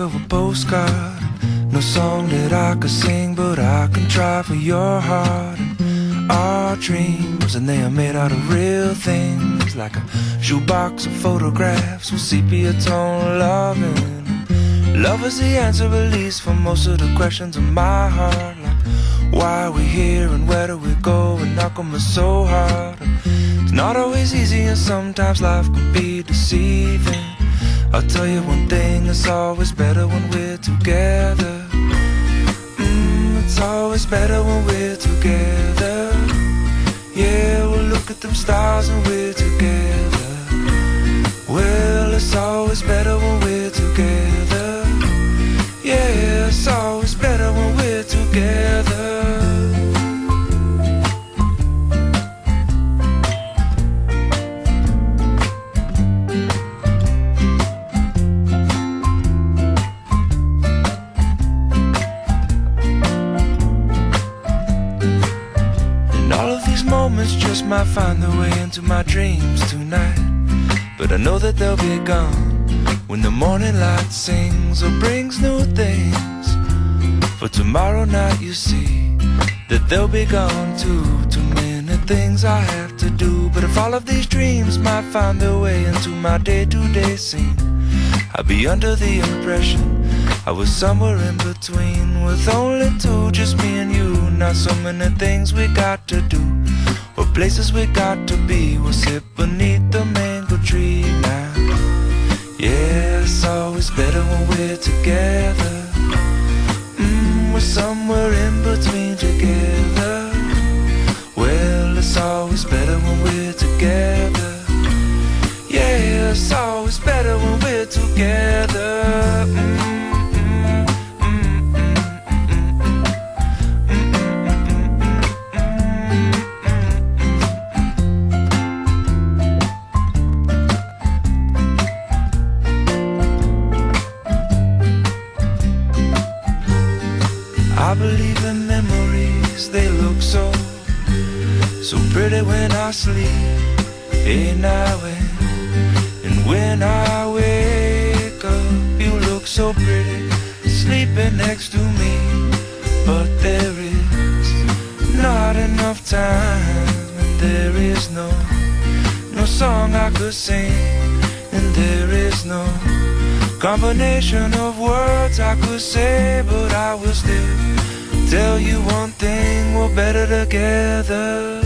of a postcard. No song that I could sing, but I can try for your heart. Our dreams, and they are made out of real things, like a shoebox of photographs with sepia tone loving. Love is the answer, at least, for most of the questions in my heart. Like, why are we here and where do we go? And how come it's so hard? It's not always easy, and sometimes life can be deceiving. I'll tell you one thing, it's always better when we're together. Mm, it's always better when we're together. Yeah, we'll look at them stars and we're together. Well, it's always better when we're together. Yeah, it's always better when we're together. Might find their way into my dreams tonight. But I know that they'll be gone when the morning light sings or brings new things. For tomorrow night, you see that they'll be gone too. Too many things I have to do. But if all of these dreams might find their way into my day to day scene, I'd be under the impression I was somewhere in between with only two, just me and you. Not so many things we got to do places we got to be. We'll sit beneath the mango tree now. Yeah, it's always better when we're together. Mm, we're somewhere in between together. Well, it's always better when we're together. Yeah, it's always I sleep. Now and, and when I wake up, you look so pretty, sleeping next to me. But there is not enough time, and there is no, no song I could sing, and there is no combination of words I could say, but I will still tell you one thing: we're better together.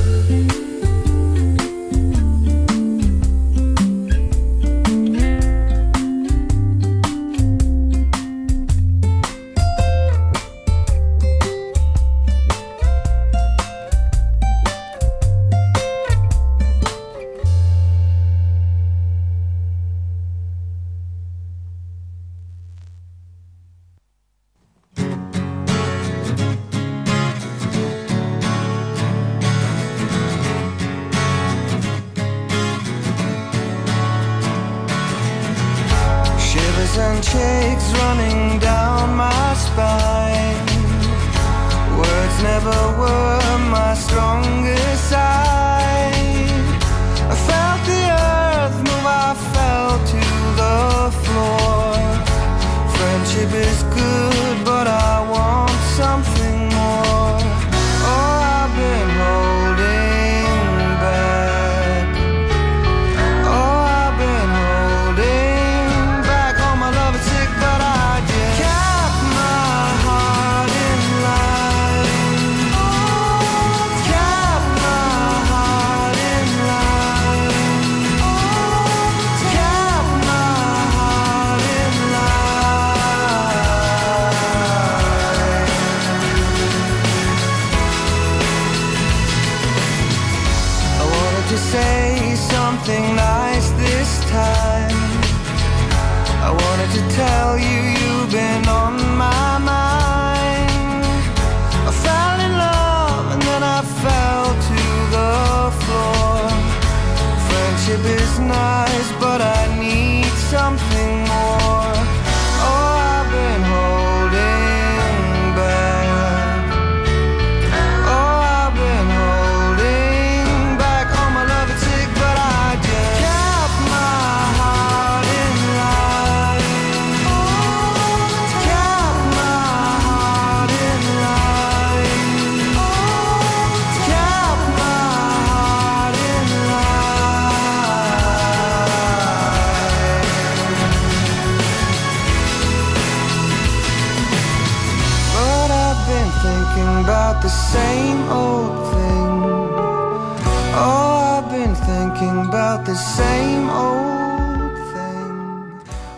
same old thing.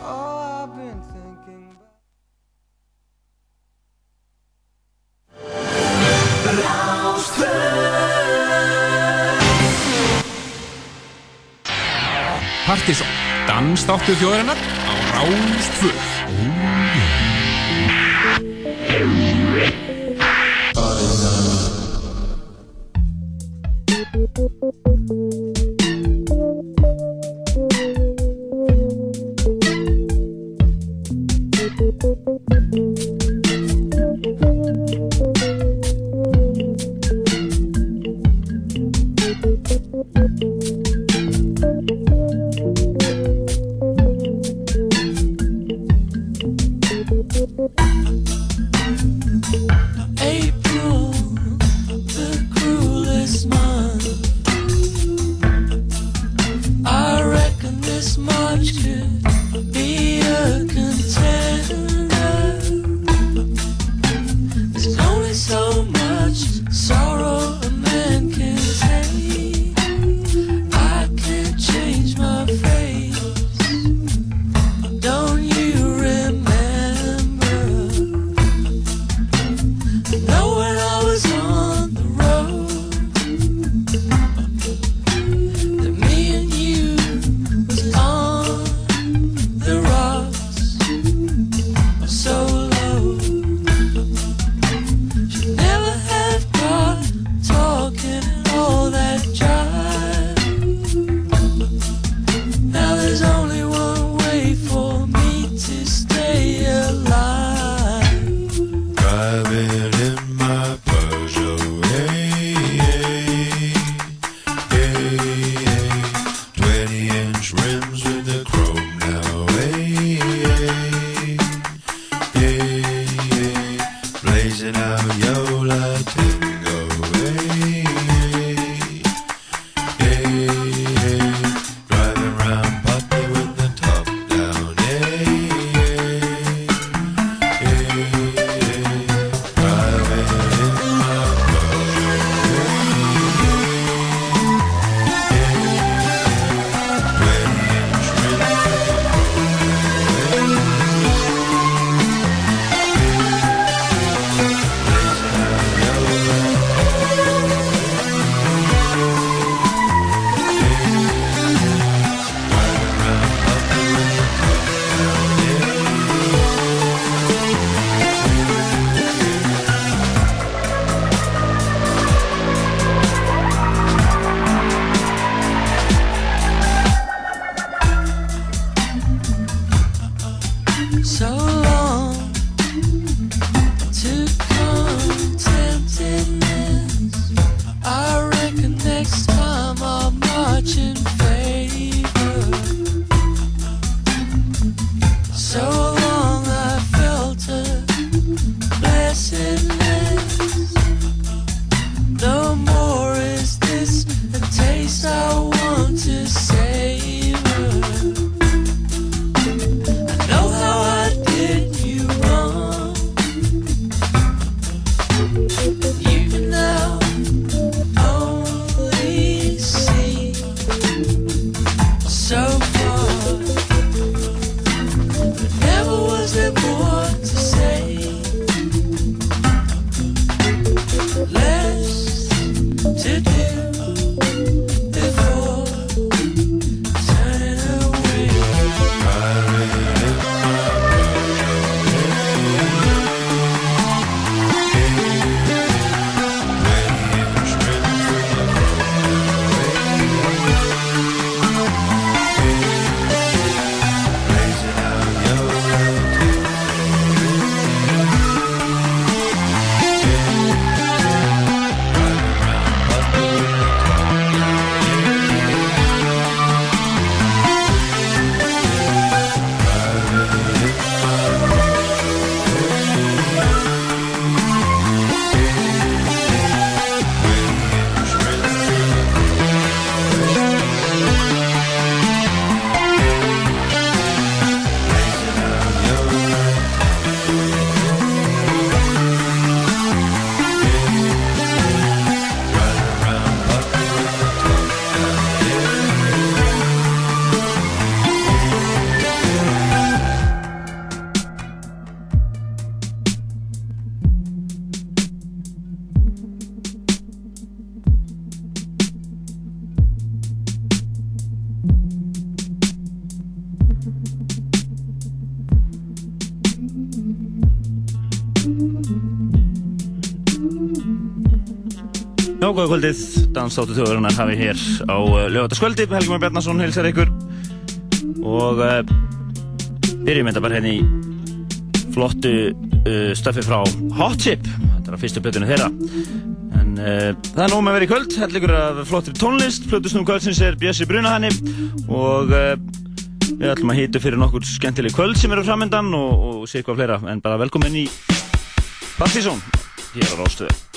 Oh, I've been thinking Partíson Dansdáttu þjóðarinnar á Ráðstvöld góða kvöldið, Dansdóttu þjóðurinnar hafi hér á uh, lögataskvöldi, Helgumar Bjarnason hilsar ykkur. Og uh, byrjum þetta bara hérna í flottu uh, stöfi frá Hot Chip, þetta er að fyrstu plötunum þeirra. En það er nóg með að vera í kvöld, held ykkur af flottir tónlist, plötusnum kvöldsins er Bjössi Brunahanni. Og við ætlum að hýta fyrir nokkur skemmtileg kvöld sem eru framöndan og, og sé eitthvað fleira, en bara velkomin í Partizón, hér á Róstöðu.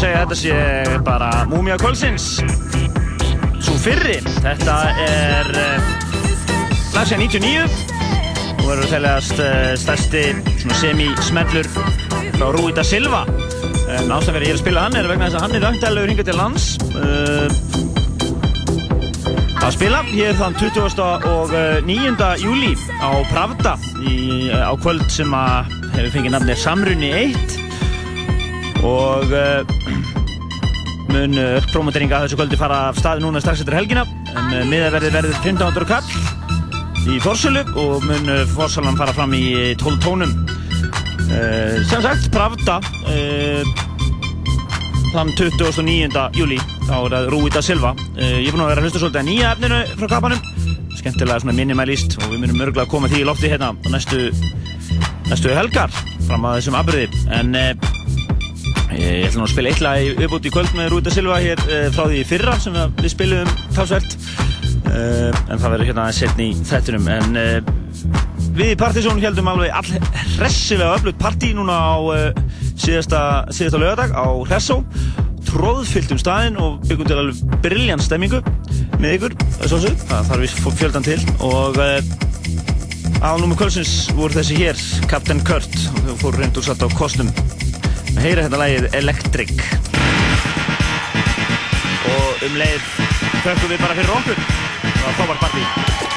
Ég segja að þetta sé bara Múmia Kvölsins. Svo fyrri, þetta er lag sér 99 og verður þeirlegast uh, stærsti svona semi-smellur frá Rúi da Silva. En ástæðan fyrir að ég er að spila hann er vegna þess að hann er vöngtæðilegur hingað til lands. Uh, að spila hér þann 20. og uh, 9. júli á Pravda í, á kvöld sem að hefur fengið nafnir Samrunni 1 og uh, mun uh, promoteringa þessu kvöldi fara af staði núna strax eftir helgina. En uh, miðaverði verður 1500 kall í Forsölu og mun uh, Forsalan fara fram í 12 tónum. Uh, sem sagt Pravda uh, þann 29. júli þá er það Rúi da Silva. Uh, ég er búinn að vera að hlusta svolítið að nýja efninu frá kapanum. Skemmtilega svona minimalist og við munum örgulega að koma því í lofti hérna næstu, næstu helgar fram að þessum afbyrði en ég ætla nú að spila eitthvað í uppbútt í kvöld með Rúi da Silva hér uh, frá því fyrra sem við, spilum talsvert. Uh, en það verður hérna setni í þettunum en uh, Við í Partizón heldum alveg all hressilega öflugt partí núna á síðasta, síðasta lögadag á Hressó tróðfyllt um staðinn og byggum til alveg brilljant stemmingu með ykkur, svo það þarf við fjöldan til. Og uh, aðalnúmi kvölsins voru þessi hér Captain Kurt. Og fóru reynd og satt á kostum að heyra þetta lagið Electric. Og um leið höfum við bara fyrir okkur. Það var frábært partí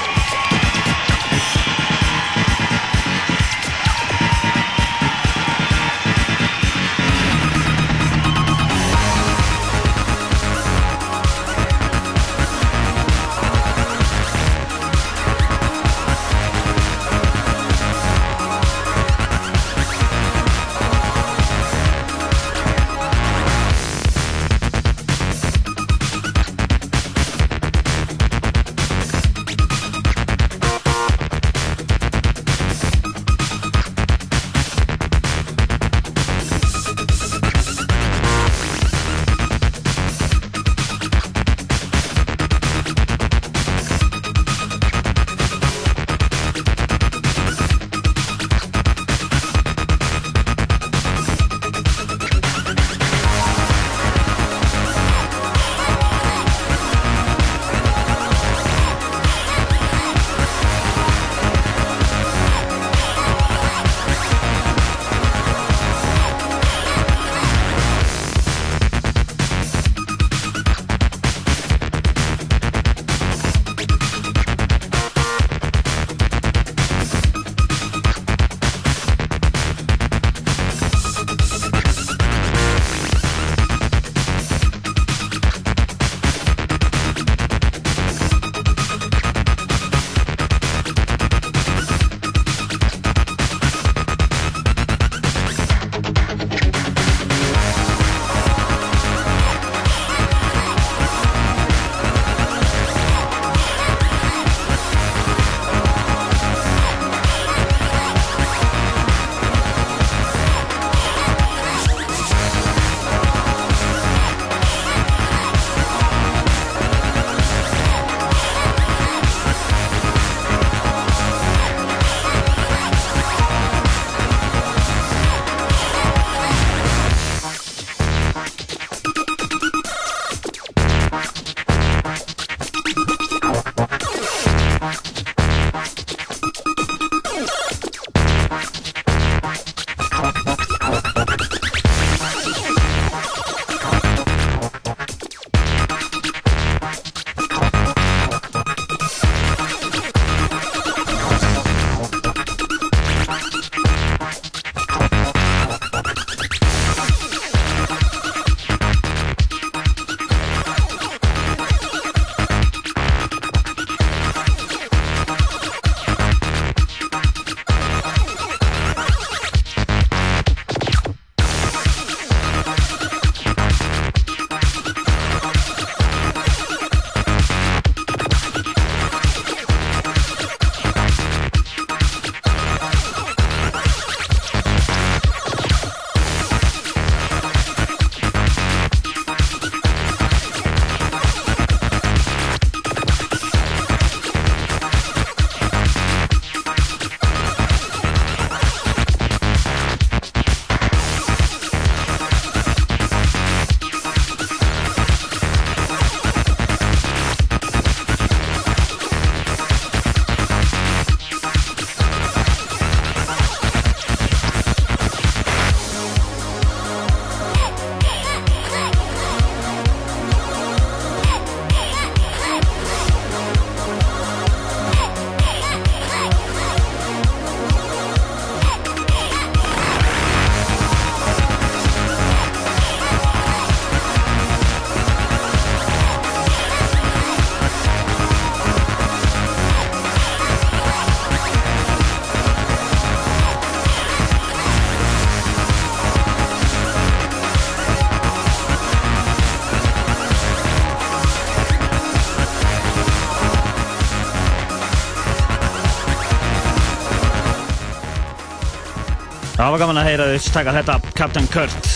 Það var gaman að heyra þess taka þetta Captain Kurt.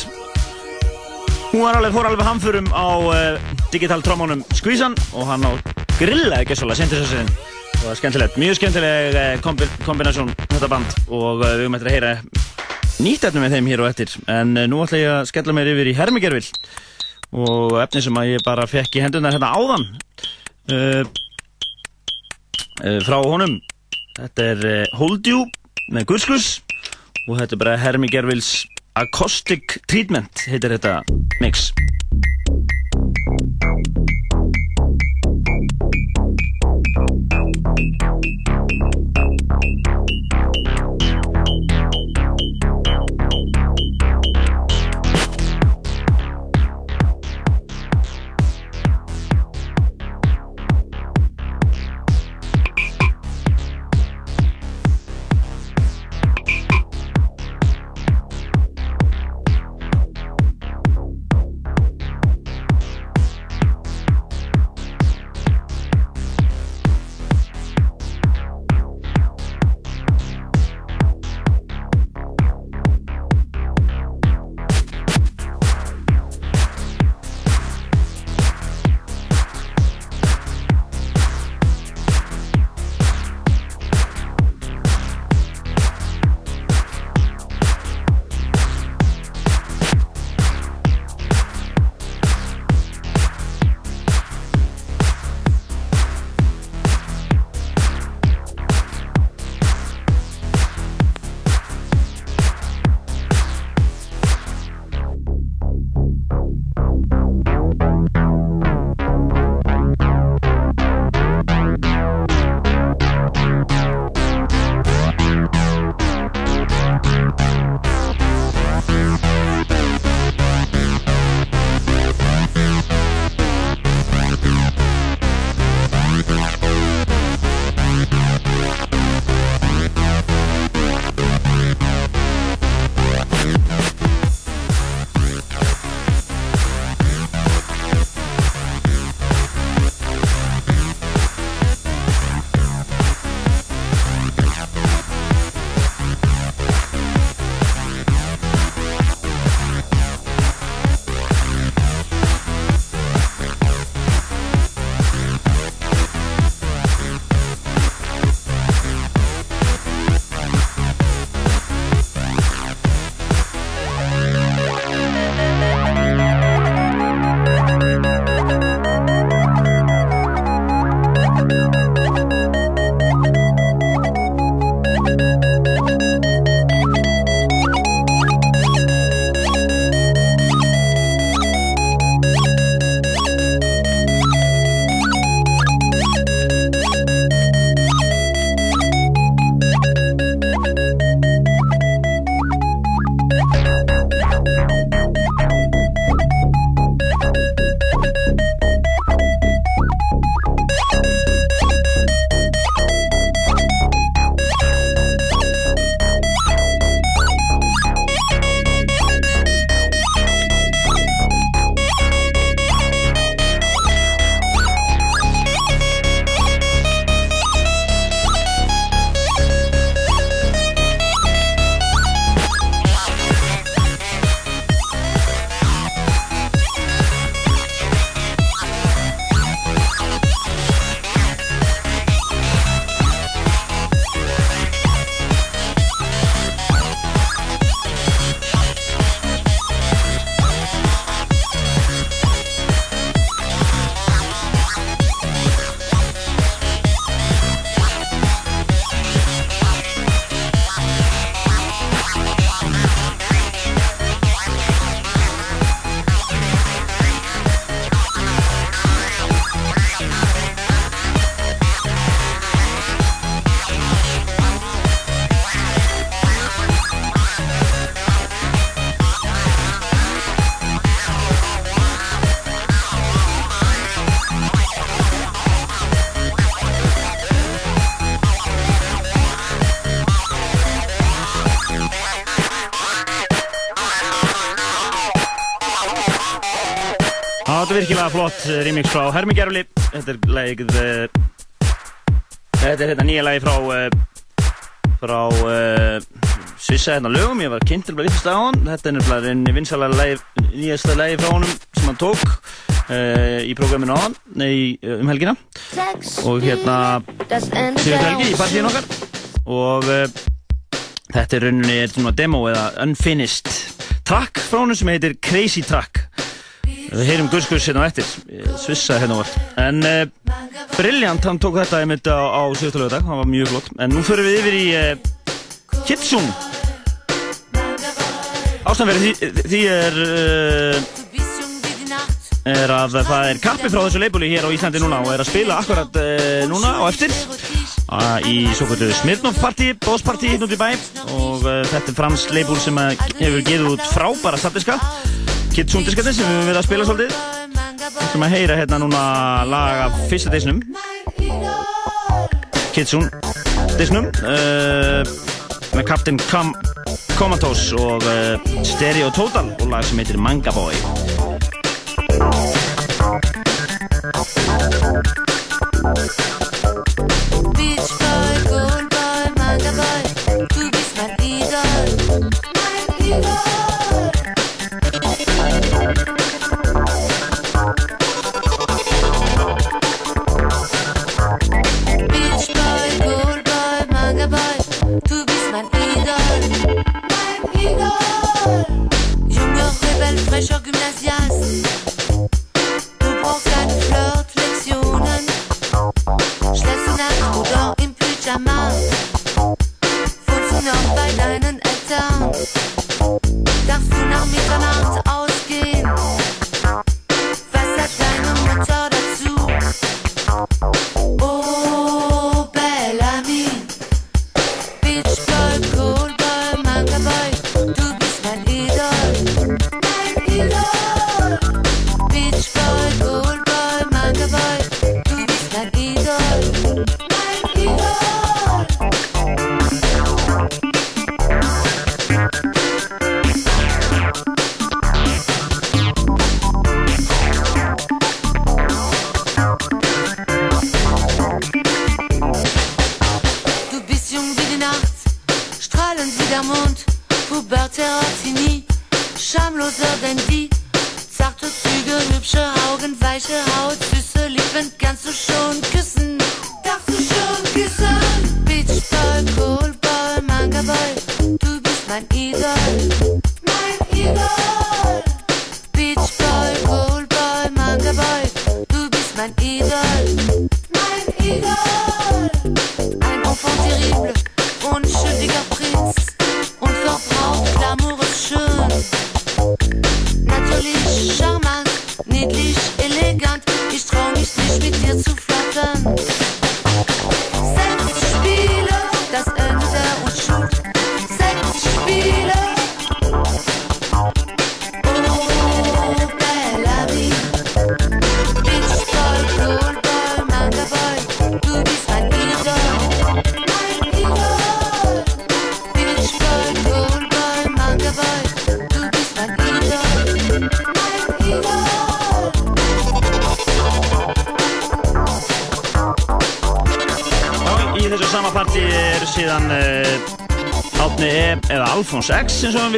Hún var alveg, fór alveg hamförum á uh, digital trómónum Squeezan og hann á grilla ekki svolítið synthesizerin og það var skemmtilegt, mjög skemmtileg uh, kombi kombinasjón þetta band. Og uh, við eftir að heyra nýtt efni með þeim hér og eftir. En uh, nú ætla ég að skella mér yfir í Hermigervill og efni sem að ég bara fekk í hendunar hérna áðan. Frá honum. Þetta er Hold You með Gurskus og þetta er bara Hermi Gervils Acoustic Treatment heitir þetta mix flott eh, remix frá Hermi Gerfli Þetta er lagið eh, Þetta er þetta nýja lagi frá uh, frá uh, Svissa hérna lögum, ég var kynntur bara vittist á hann. Þetta er nefnilega einn vinsalega nýjasta leiði frá honum sem hann tók uh, í prógraminu á hann nei, um helgina. Og hérna síðan helgi í partíinu okkar. Og uh, þetta er rauninni er svona demo eða unfinished track frá honum sem heitir Crazy Track við heyrum guðskus hérna á eftir. Svissa hérna var en uh, Brilliant, hann tók þetta einmitt á, á síðustu lögadag, hann var mjög flott. En nú förum við yfir í uh, Kitsune. Ástæðanverið því, því er uh, er að það er kappi frá þessu leibúli hér á Íslandi núna og er að spila akkurat núna á eftir. Í svo kvöldu Smirnoff partí, bóðspartí hérna út í bæ. Og þetta er frans leibúl sem hefur gefið út frábæra startdiska Kitsune diskatinn sem við verið að spila svolítið. Við ætlum að heyra hérna núna lag af fyrsta disnum. Kitsune disnum uh, með Captain Com Comatose og uh, Stereo Total og lag sem heitir Manga Boy. Beach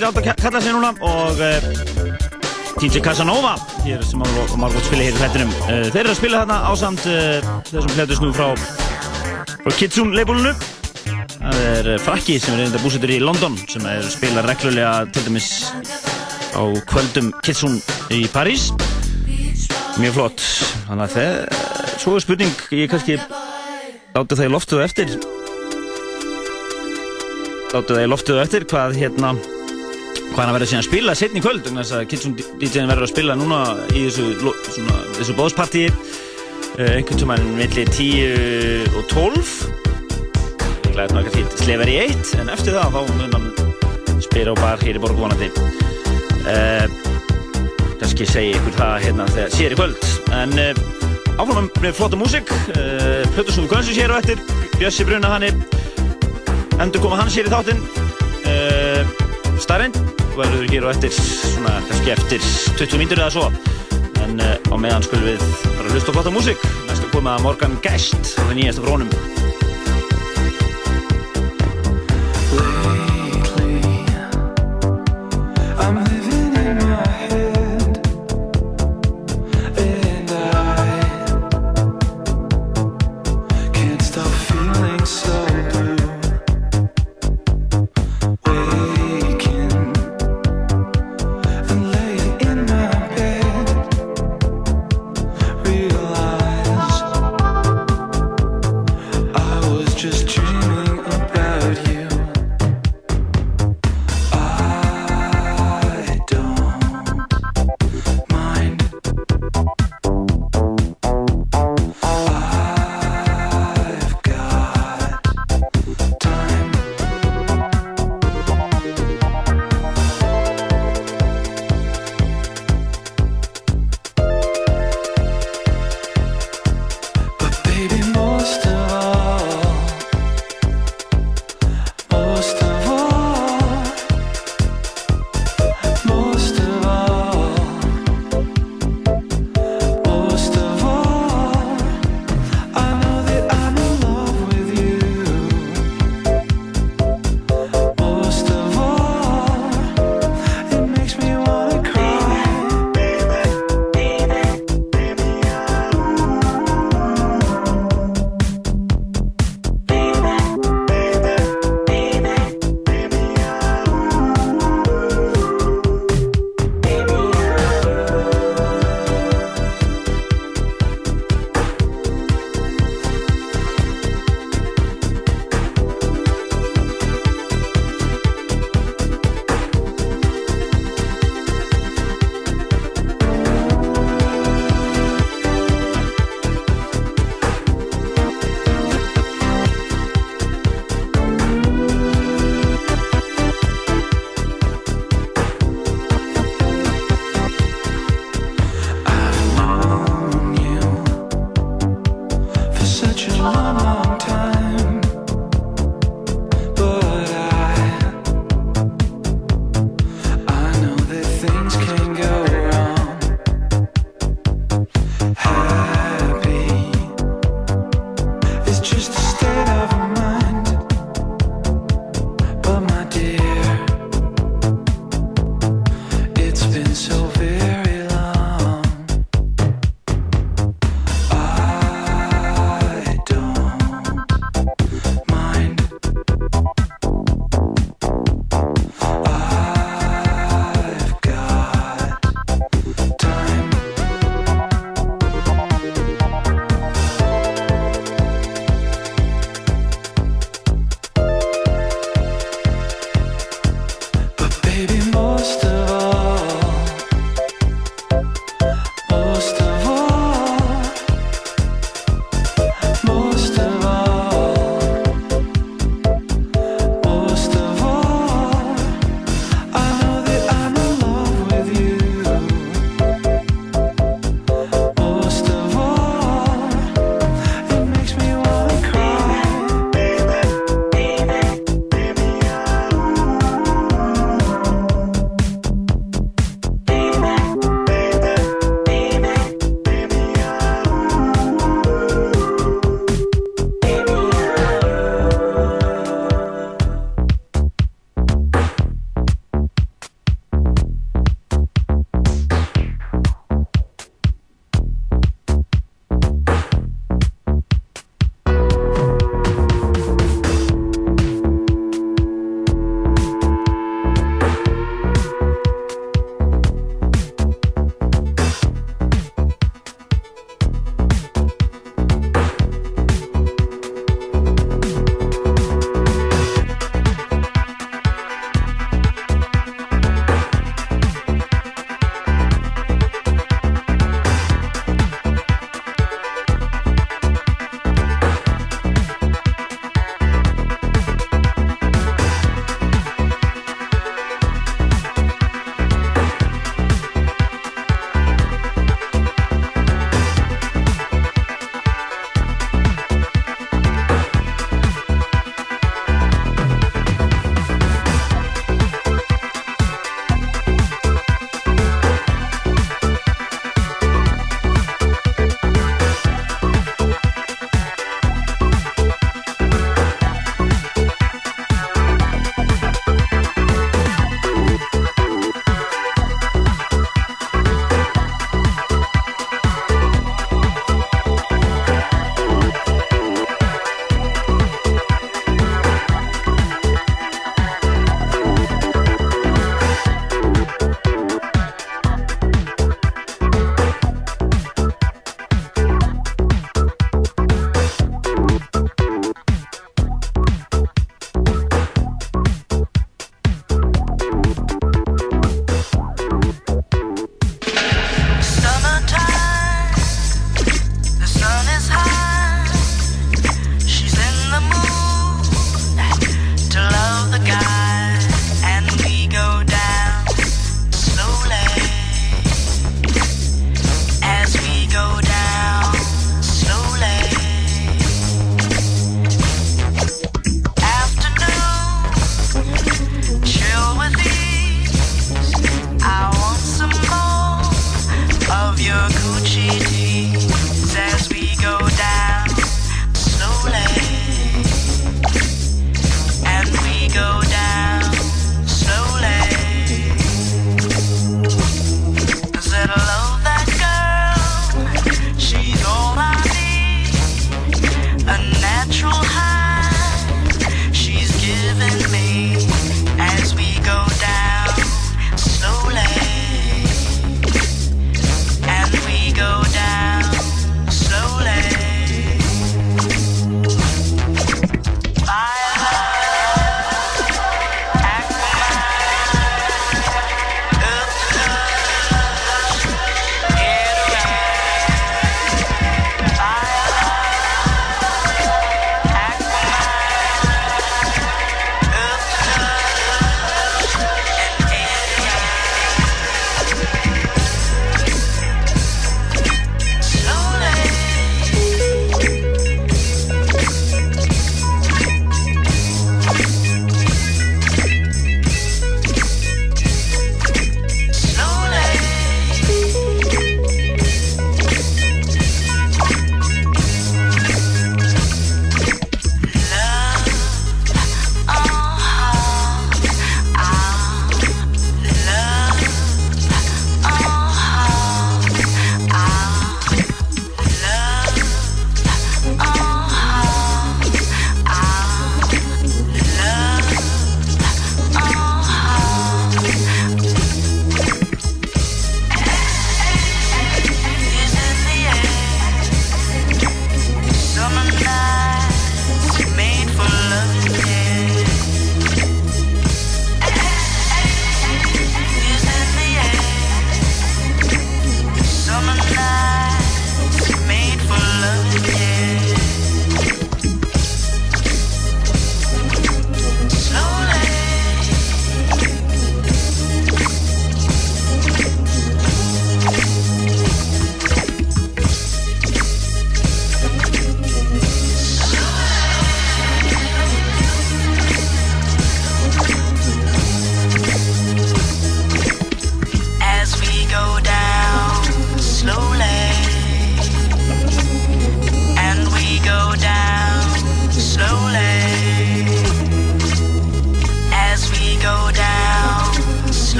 Vill átt að kalla sig núna og DJ Casanova hér sem var margótt spila hér í þettinum uh, þeir eru að spila þarna ásamt uh, þessum hlætust nú frá, frá Kitsune leibólunu það er Frakki sem er reynda búsettur í London sem er spila reglulega til dæmis á kvöldum Kitsune í París. Mjög flott. Þannig að það svo er spurning ég kannski láti það í loftuðu eftir. Láti það í loftuðu eftir hvað hérna hvað hann verður síðan að spila setni í kvöld þess að Kitsune DJ-in verður að spila núna í þessu, svona, þessu bóðspartíi uh, einhvern tímann milli 10 og 12 ég glæði náttúrulega fínt. Slefar í 1 en eftir það þá mun hann spila á bar hér í borg vonandi. Uh, kannski segi ykkur það hérna þegar sér í kvöld. En uh, áfram með flotta músík. Uh, Plötusnúðu Gunsins hér á eftir. Bjössi Bruna hanni endur koma hans hér í þáttinn. Uh, Starrend verður hér á eftir svona kannski eftir 20 mínútur eða svo. En uh, á meðan skulum við bara hlusta á flotta músík. Næstu koma Morgan Gest á það nýjasta frónum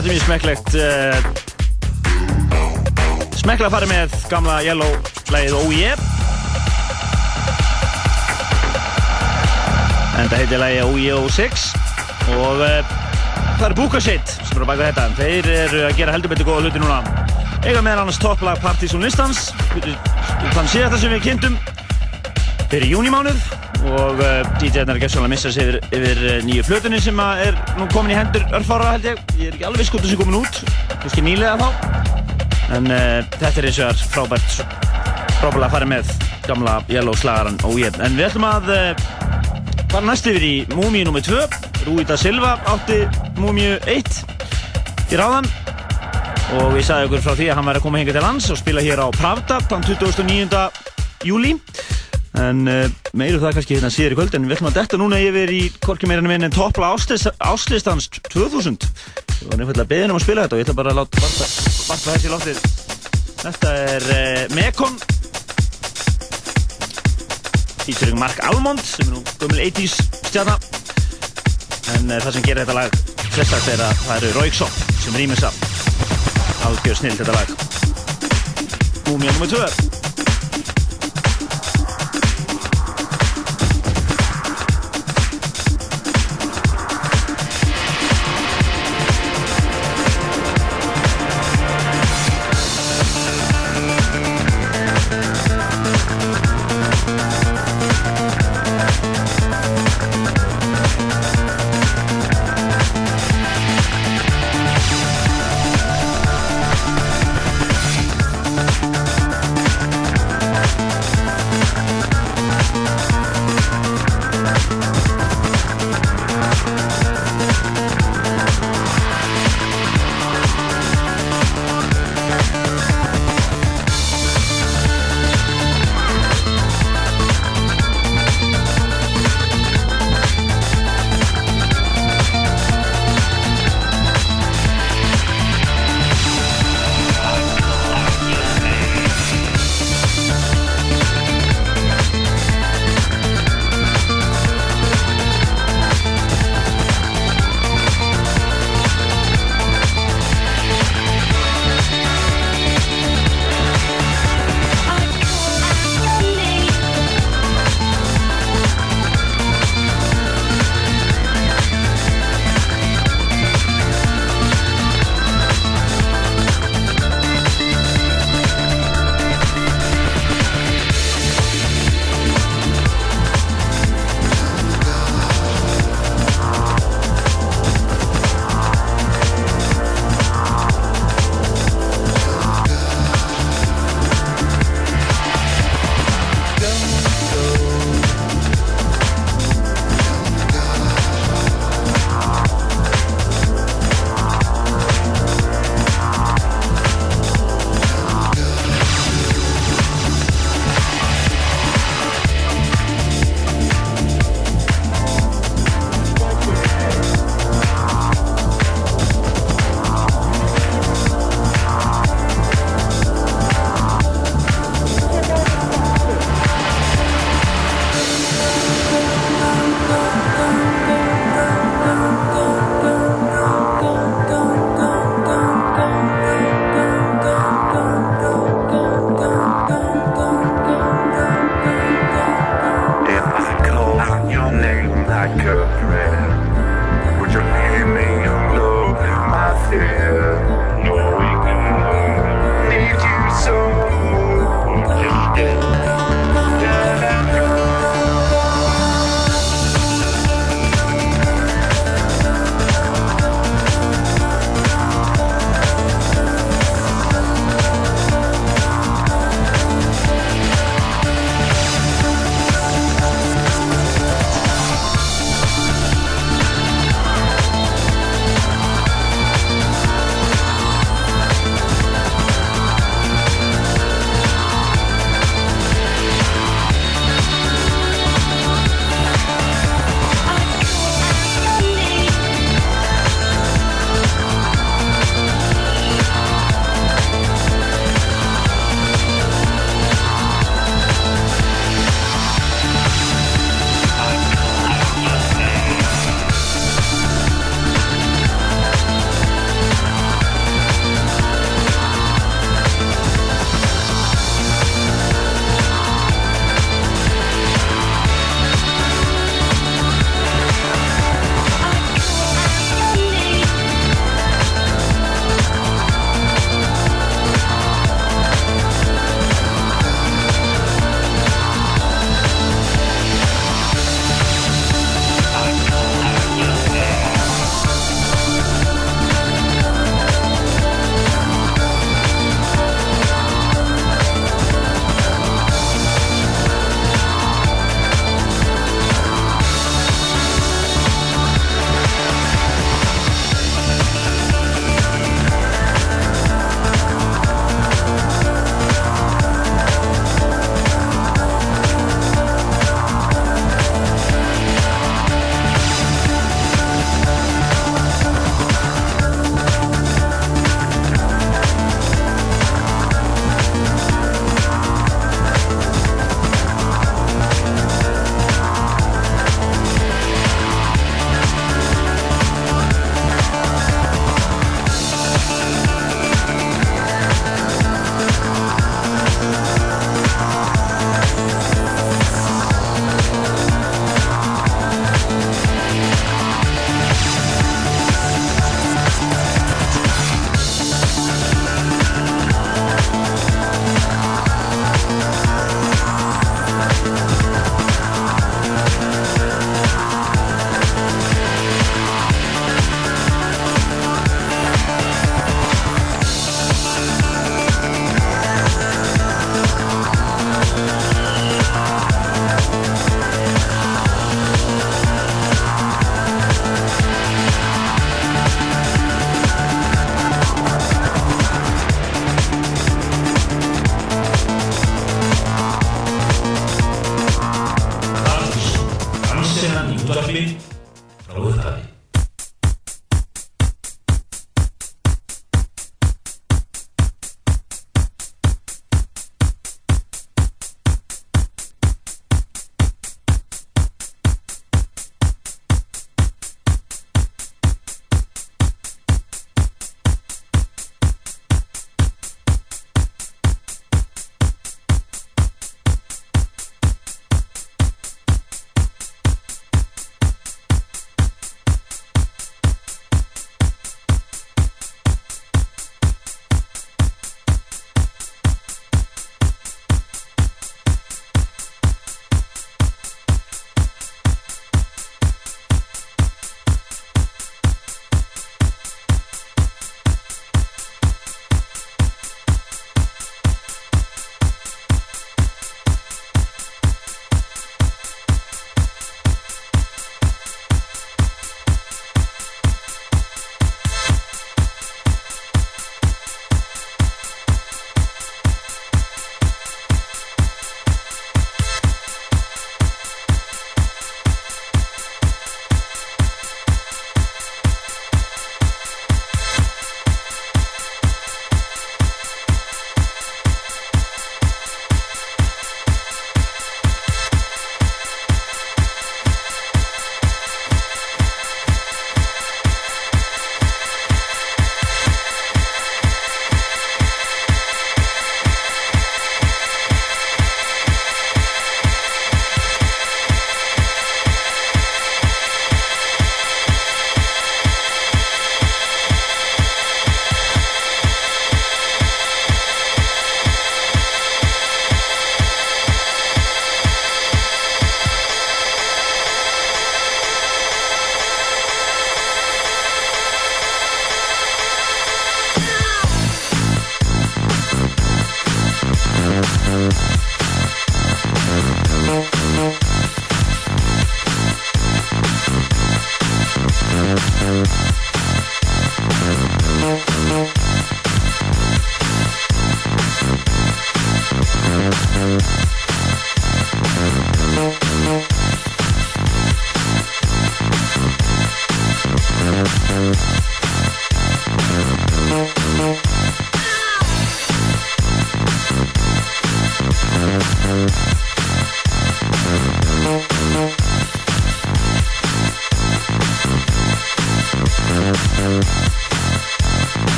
þetta er mjög smekklegt uh, Smekklega að fara með gamla Yellow lagið OE En þetta heitir lagið OE 06 Og uh, það er Bukashit sem eru að baka þetta Þeir eru að gera heldur betur góða hluti núna Eiga meðan annars topplag Partys on Listans Þann síðan það sem við kynntum fyrir júnimánuð og uh, DJ-arnar er gessanlega að missa sig yfir, yfir uh, nýju flutunni sem er nú komin í hendur örfára held ég. Ég er ekki alveg skotur sem komin út, kannski nýlega þá. En uh, þetta er eins og er frábært, frábært að fara með gamla Yellow slagaran og ég. En við ætlum að uh, fara næst yfir í Múmiu nr. 2. Rúi da Silva átti Múmiu 1 í ráðan. Og ég sagði okkur frá því að hann væri að koma hinga til lands og spila hér á Pravda þann 29. júli. En uh, meiru það kannski hérna síður í kvöld en við ætlum að detta núna yfir í korki meirinu minn en toppla áslistans 2000 Ég var nefnilega beðin um að spila þetta og ég ætla bara að láta varpa þessi lóttir Þetta er uh, Mekon. Featuring Mark Almond sem er nú gömul 80's stjarna. En uh, það sem gerir þetta lag flestast er að það eru Rauksson sem rýmur samt Algjör snill þetta lag. Múmia nr. 2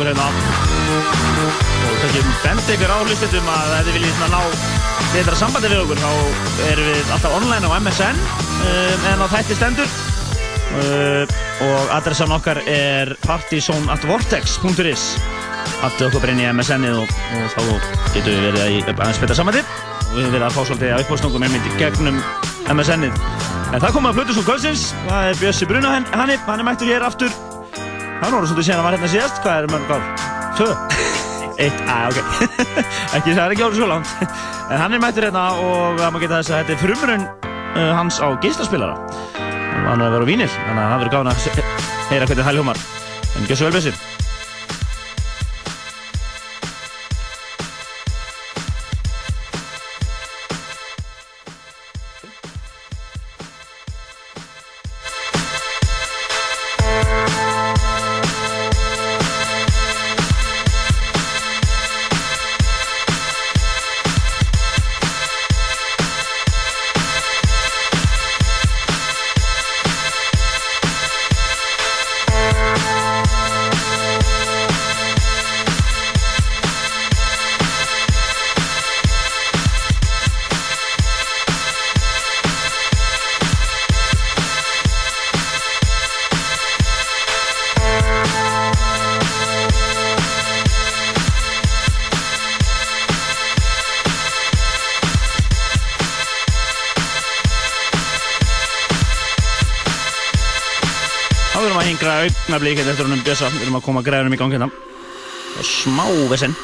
okkur hérna. Og kannski bendi ykkur á hlustutum að ef þið viljið ná betra sambandi við okkur þá erum við alltaf online á MSN um, en á þætti stendur. Uh, og adressan okkar er partysonatvortex.is Alltaf okkur bara inn í MSN-ið og, og þá getum við verið í aðeins betra sambandi. Og við höfum verið að fá svolítið að uppástungum einmitt í gegnum MSN-ið En það komið að Plutusson Kvöldsins, það er Bjössi Bruna hann, hann er mættur hér aftur Það voru svolítið síðan að var hérna síðast, hvað er mörg ár? Tvö? Eitt, að ok Ekki, það er ekki árið svo langt En hann er mættur hérna og maður geta þess að þetta er frumrun uh, hans á geislaspilara Hann nú að vera á vínil, þannig að það verður gáðan að heyra hvernig það hljómar En gjör svo vel Bjössi augnablík eftir honum Bjössa. Við erum að koma græðunum í gang hérna. Og smá vesen.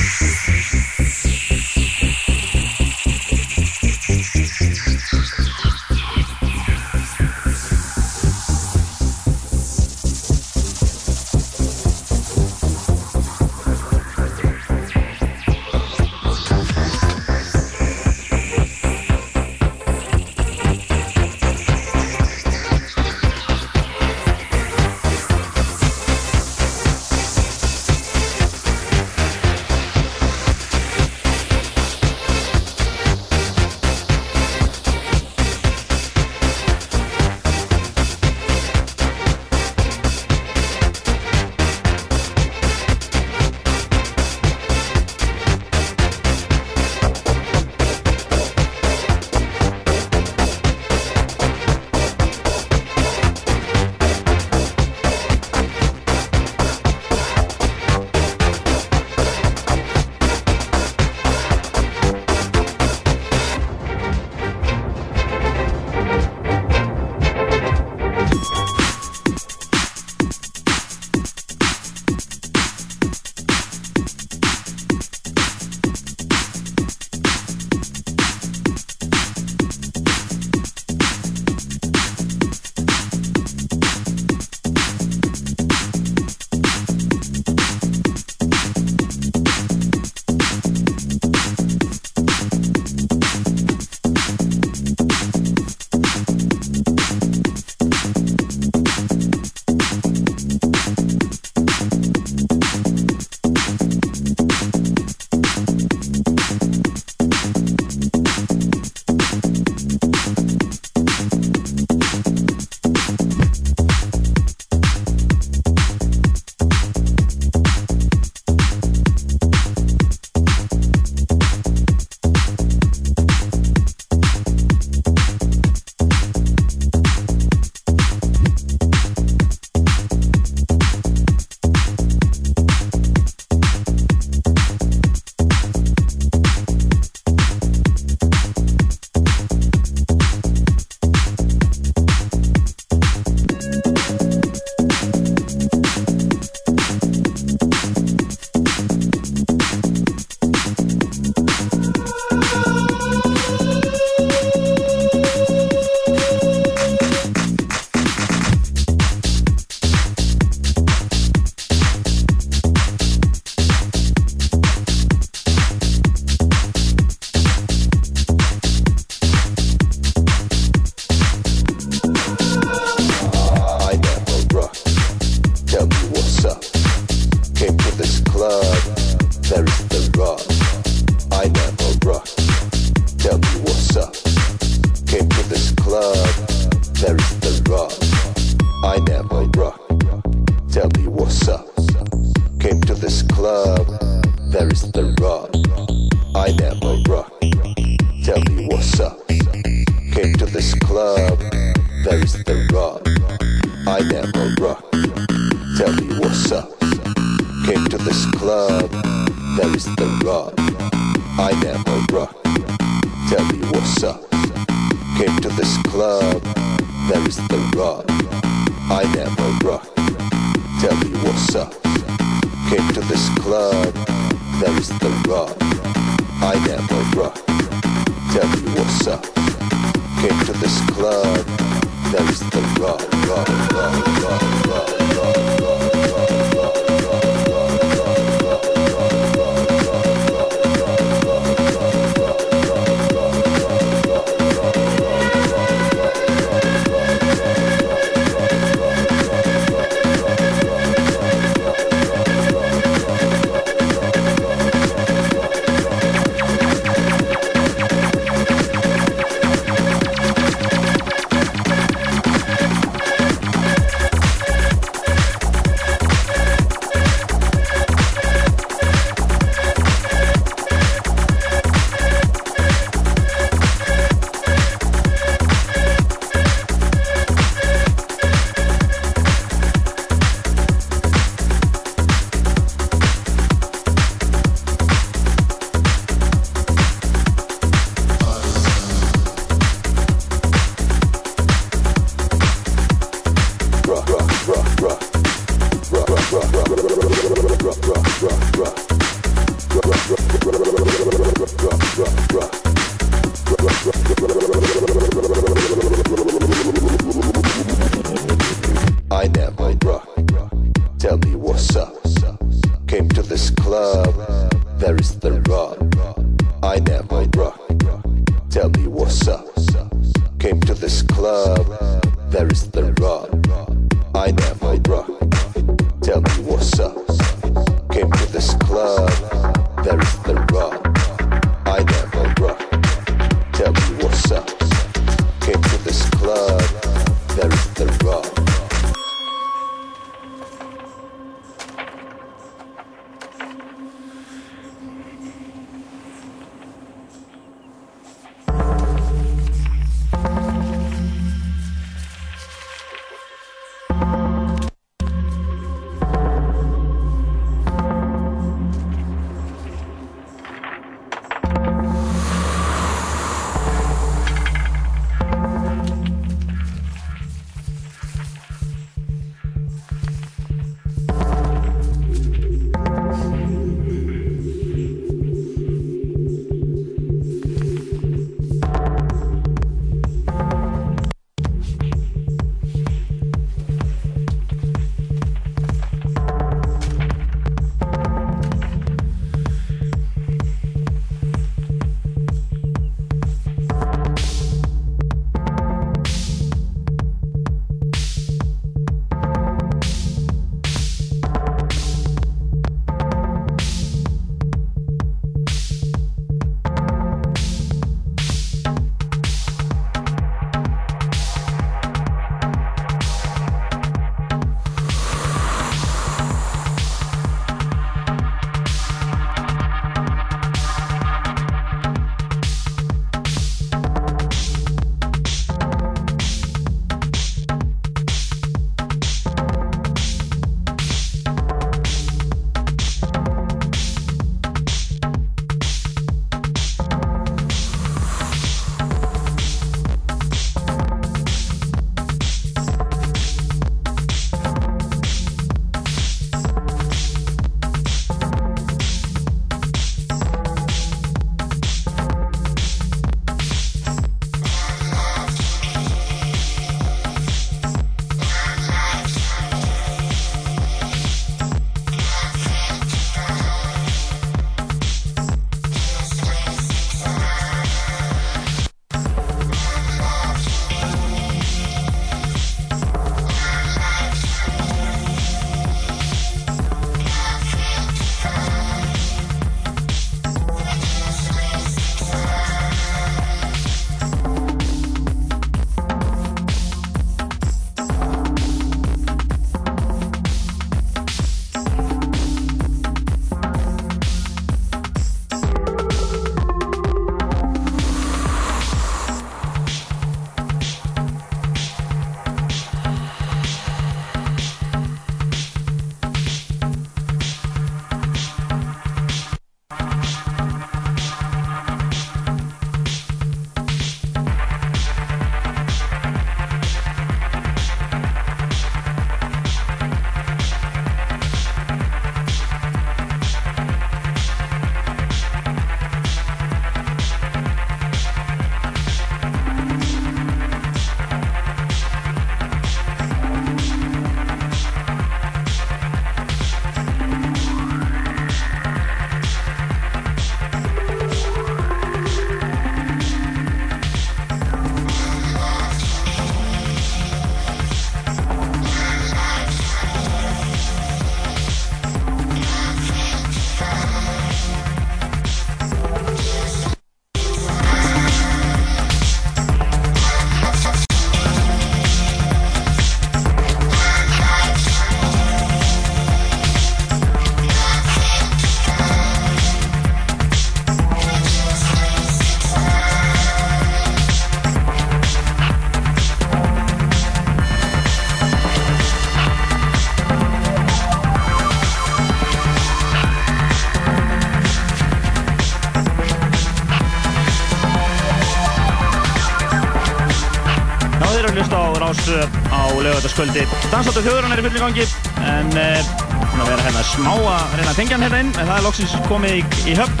Lögataskvöldi. Dansáttu þjóðurann er í fulli gangi en uh, hún að vera hérna smá að reyna að tengja hann hérna inn en það er loksins komið í, í höfn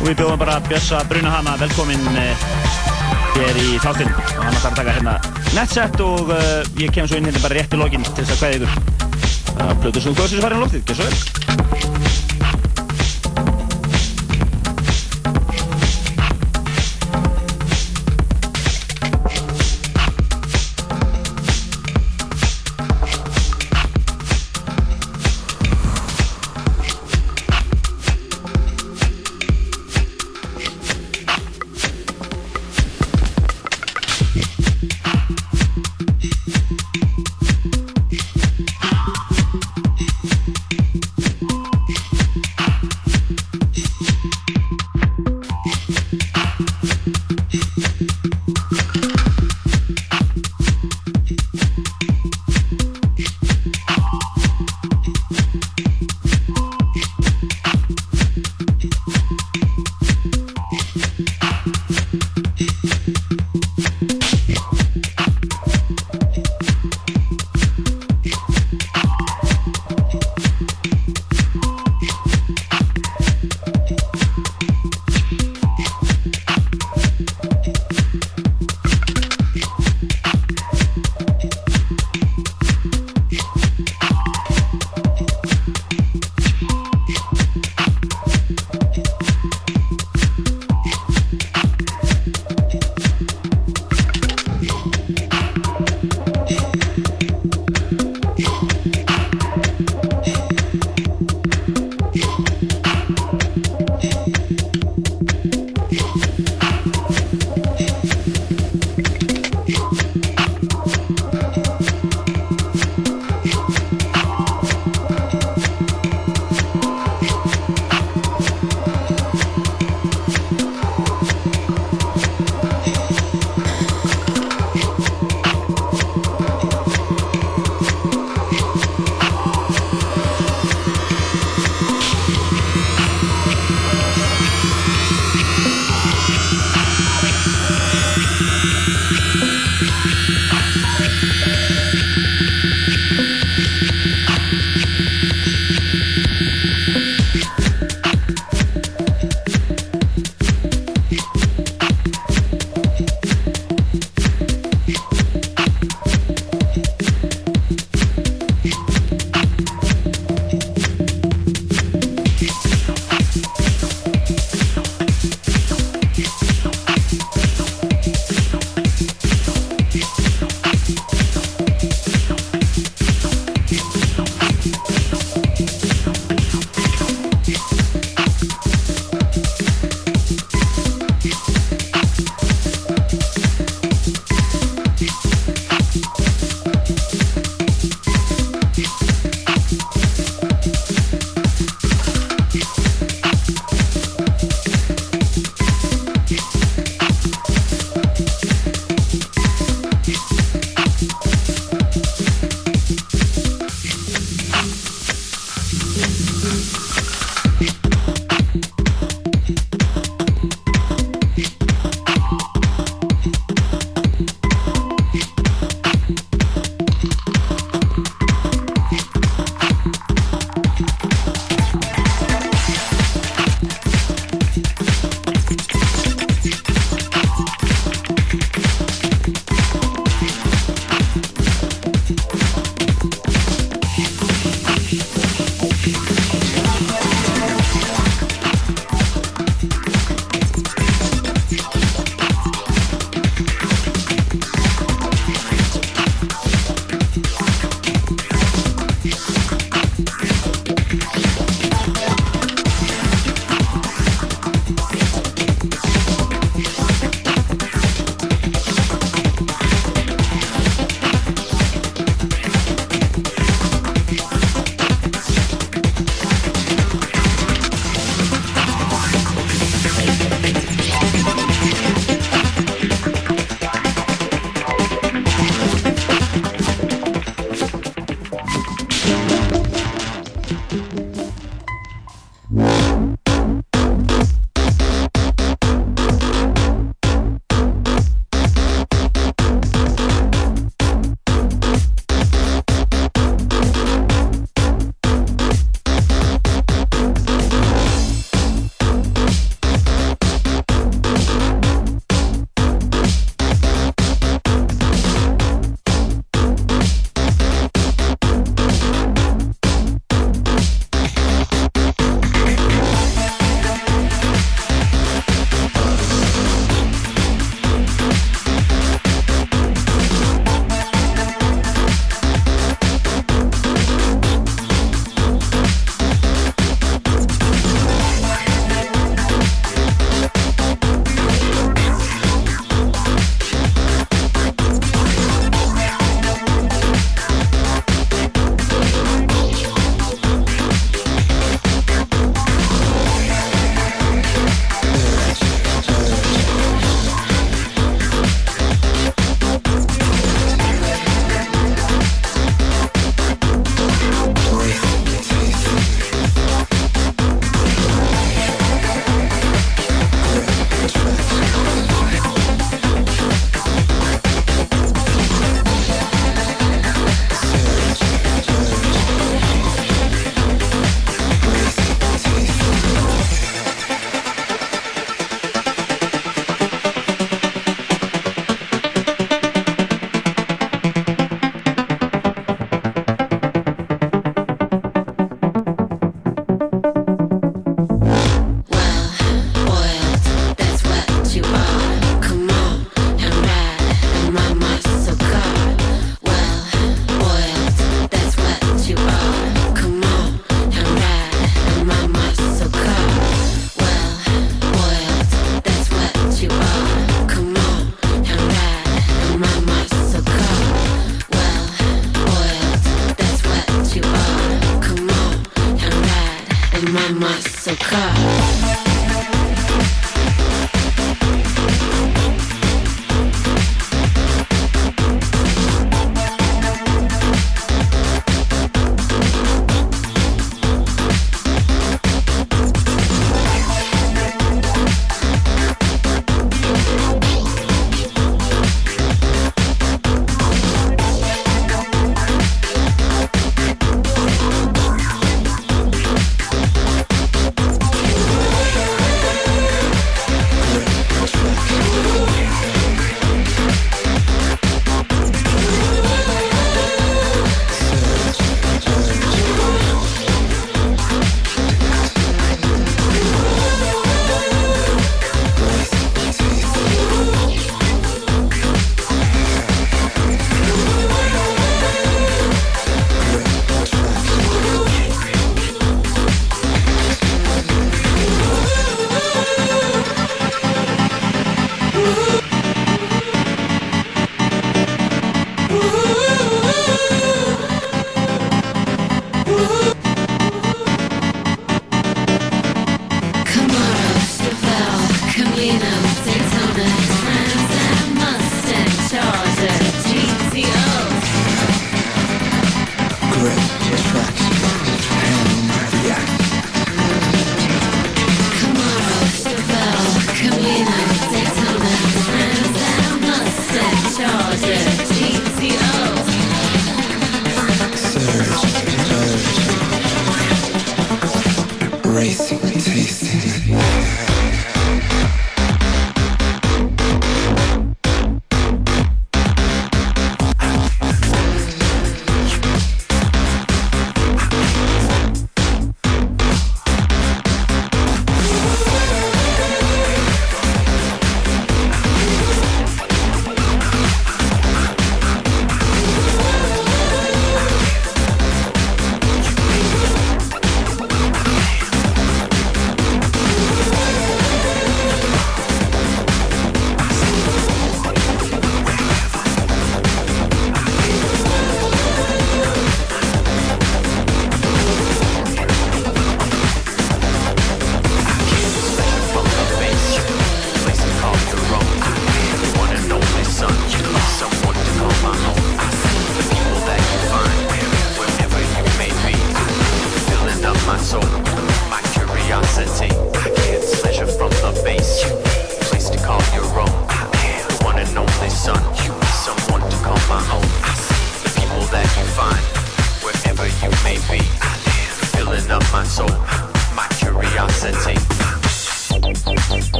og við bjóðum bara Bjössa Bruna hana velkomin uh, hér í þáttinn og hann ætlar að taka hérna netset og uh, ég kem svo inn hérna bara rétt í lokin til þess að hvaða ykkur. Það sem þú góðsins farin á loftið, ekki svo vel.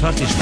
praktisch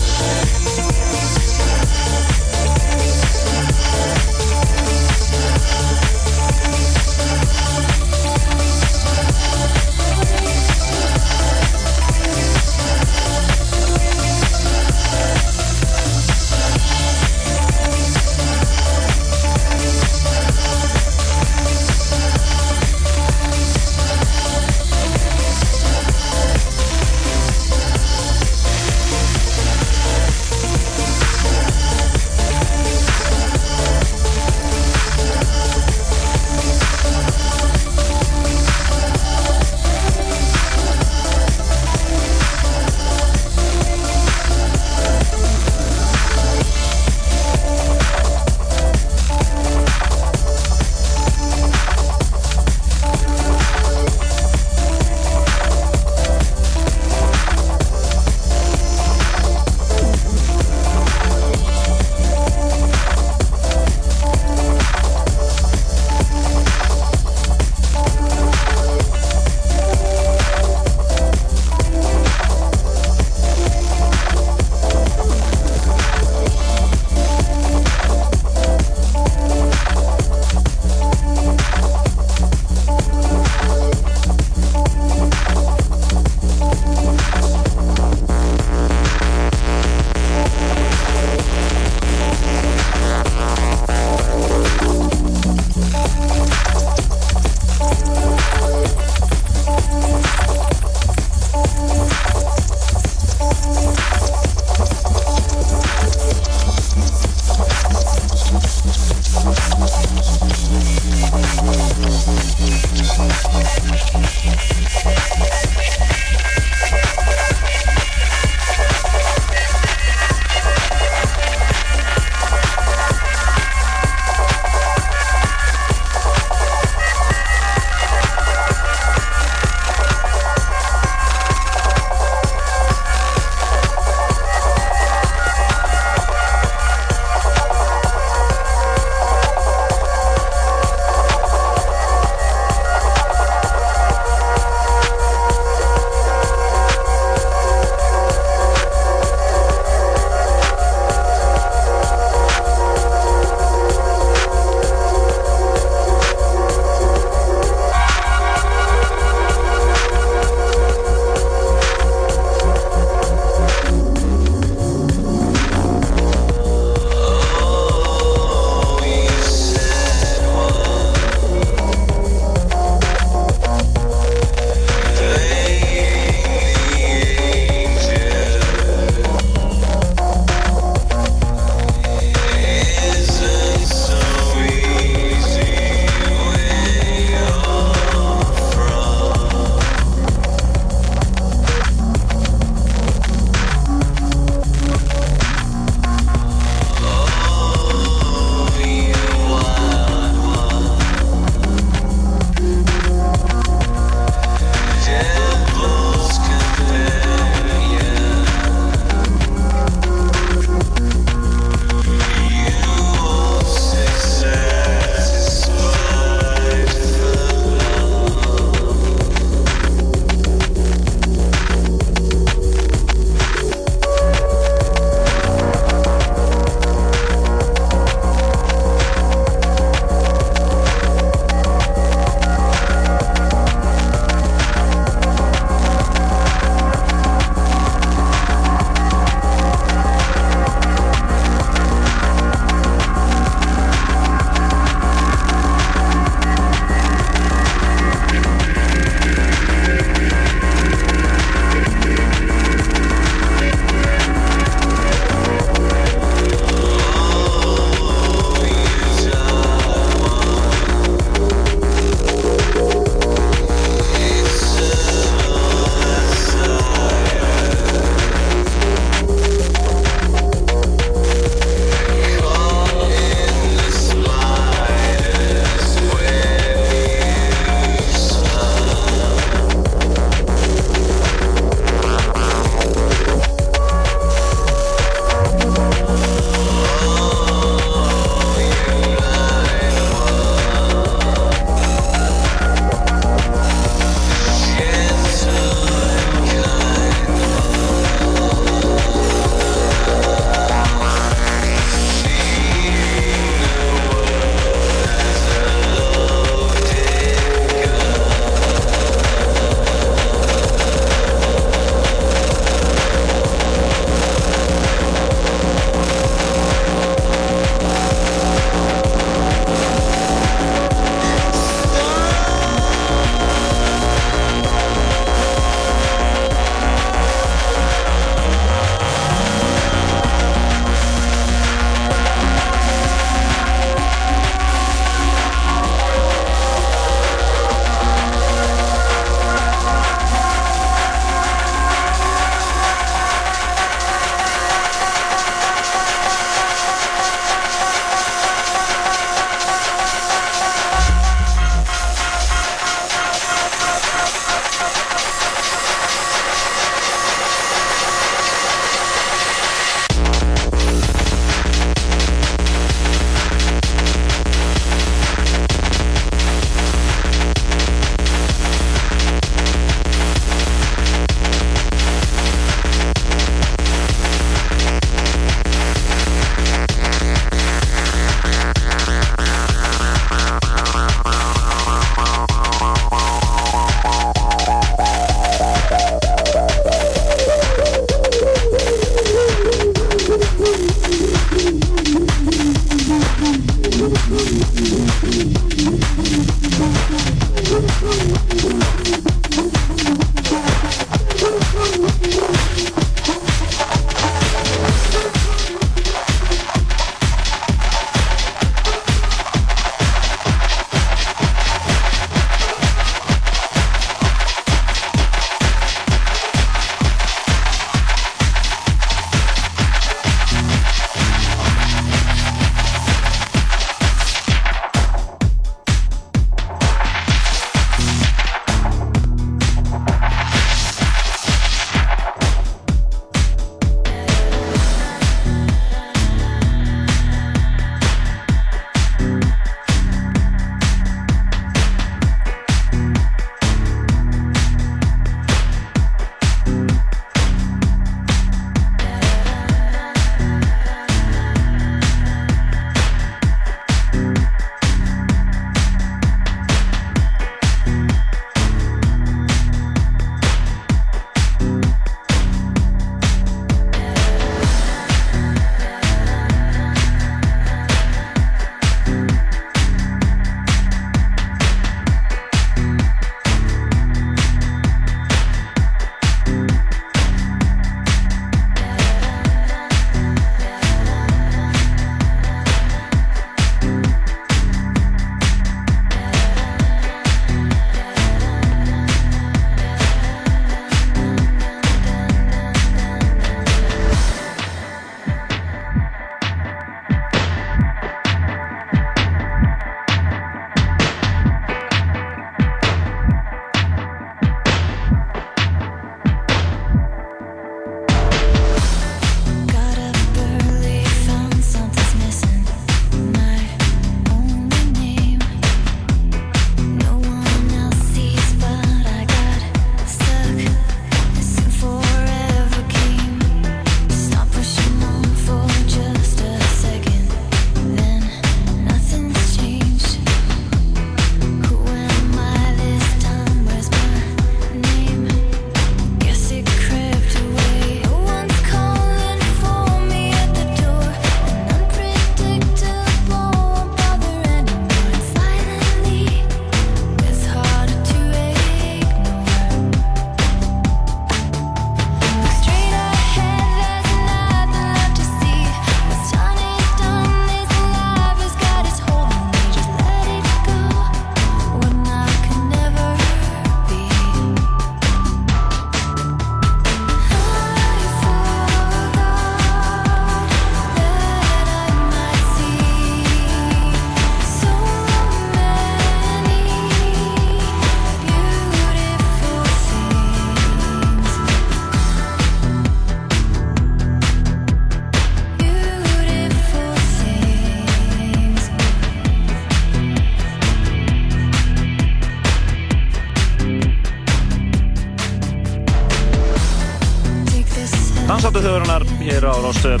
hér á Rástöð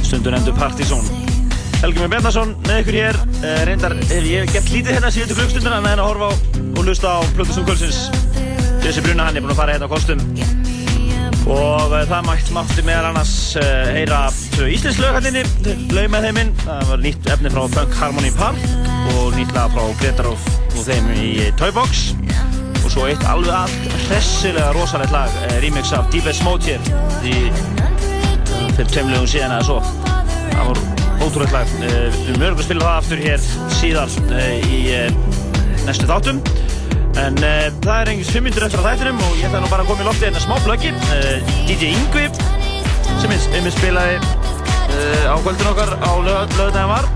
stundun endur Partizón. Helgi Mér Bjarnason með ykkur hér. Eh, reyndar hef ég gert lítið hérna síðan til klukkstunduna en að horfa á og hlusta á Plutusum Kvöldsins. Þessi Bruna hann er búinn að fara hérna á kostum. Og uh, það mætt mátti meðal annars uh, heyra tvö íslensk löghallinni lög með þeiminn það var nýtt efni frá Punk Harmony Park og nýtt lag frá Gretarov og þeim í Toybox svo eitt alveg allt hressilega rosalegt lag uh, remix af Deepest Mode hér í uh, fyrir tveim lögum síðan eða svo það var ótrúlega lag uh, við örgulega að spila það aftur hér síðar uh, í næstu þáttum En það er engins 5 minnur eftir að þættinum og ég ætla nú bara að koma í lofti hérna smá blöggi. DJ Yngvi sem er spilaði á kvöldin okkar á lögðardagin var.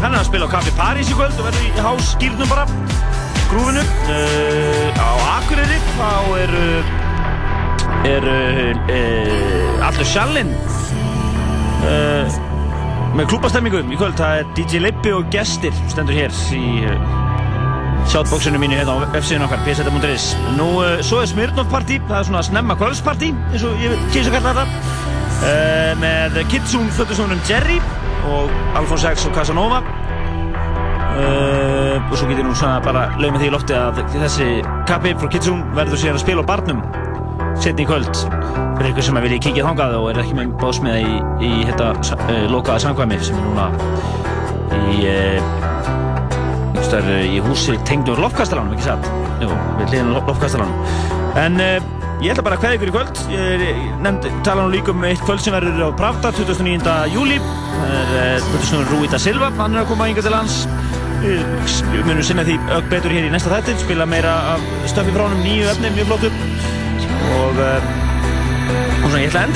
Hann er að spila á Café París í kvöld og verður í hásskýrnum bara, grúfinu. Uh, á Akureyri þá er, er uh, allur sjallinn uh, með klúbastemmingum í kvöld. Það er DJ Leippi og gestir stendur hér í Shoutboxinu mínu hérna á F-síðun okkar, pseta.is Nú, svo er Smirnoff Party, það er svona snemma kvöldsparty, eins og ég kýrst að kalla þetta með Kitsune, fötusónum Jerry og Alphonse X og Casanova og svo getur nú svona bara lög með því í lofti að þessi kappi frá Kitsune verður síðan að spila á barnum setni í kvöld fyrir ykkur sem vilja kíkja þangað og er ekki með básmiða í, í þetta uh, lokaða samkvæmi sem er núna í uh, í húsi tengdur lofkastalanum, ekki satt? Jú, við hliðum lofkastalanum. En uh, ég ætla bara að kveða ykkur í kvöld. Ég nefndi, tala nú líka um eitt kvöld sem verður á Pravda 29. júli. Það er Plutusnúður Rúi da Silva, hann er að koma yngar til lands. Við munum sinna því ögg betur hér í næsta þættin, spila meira af stöfi frá honum, nýju efni, mjög flottur. Og, uh, og svona, ég ætla að enda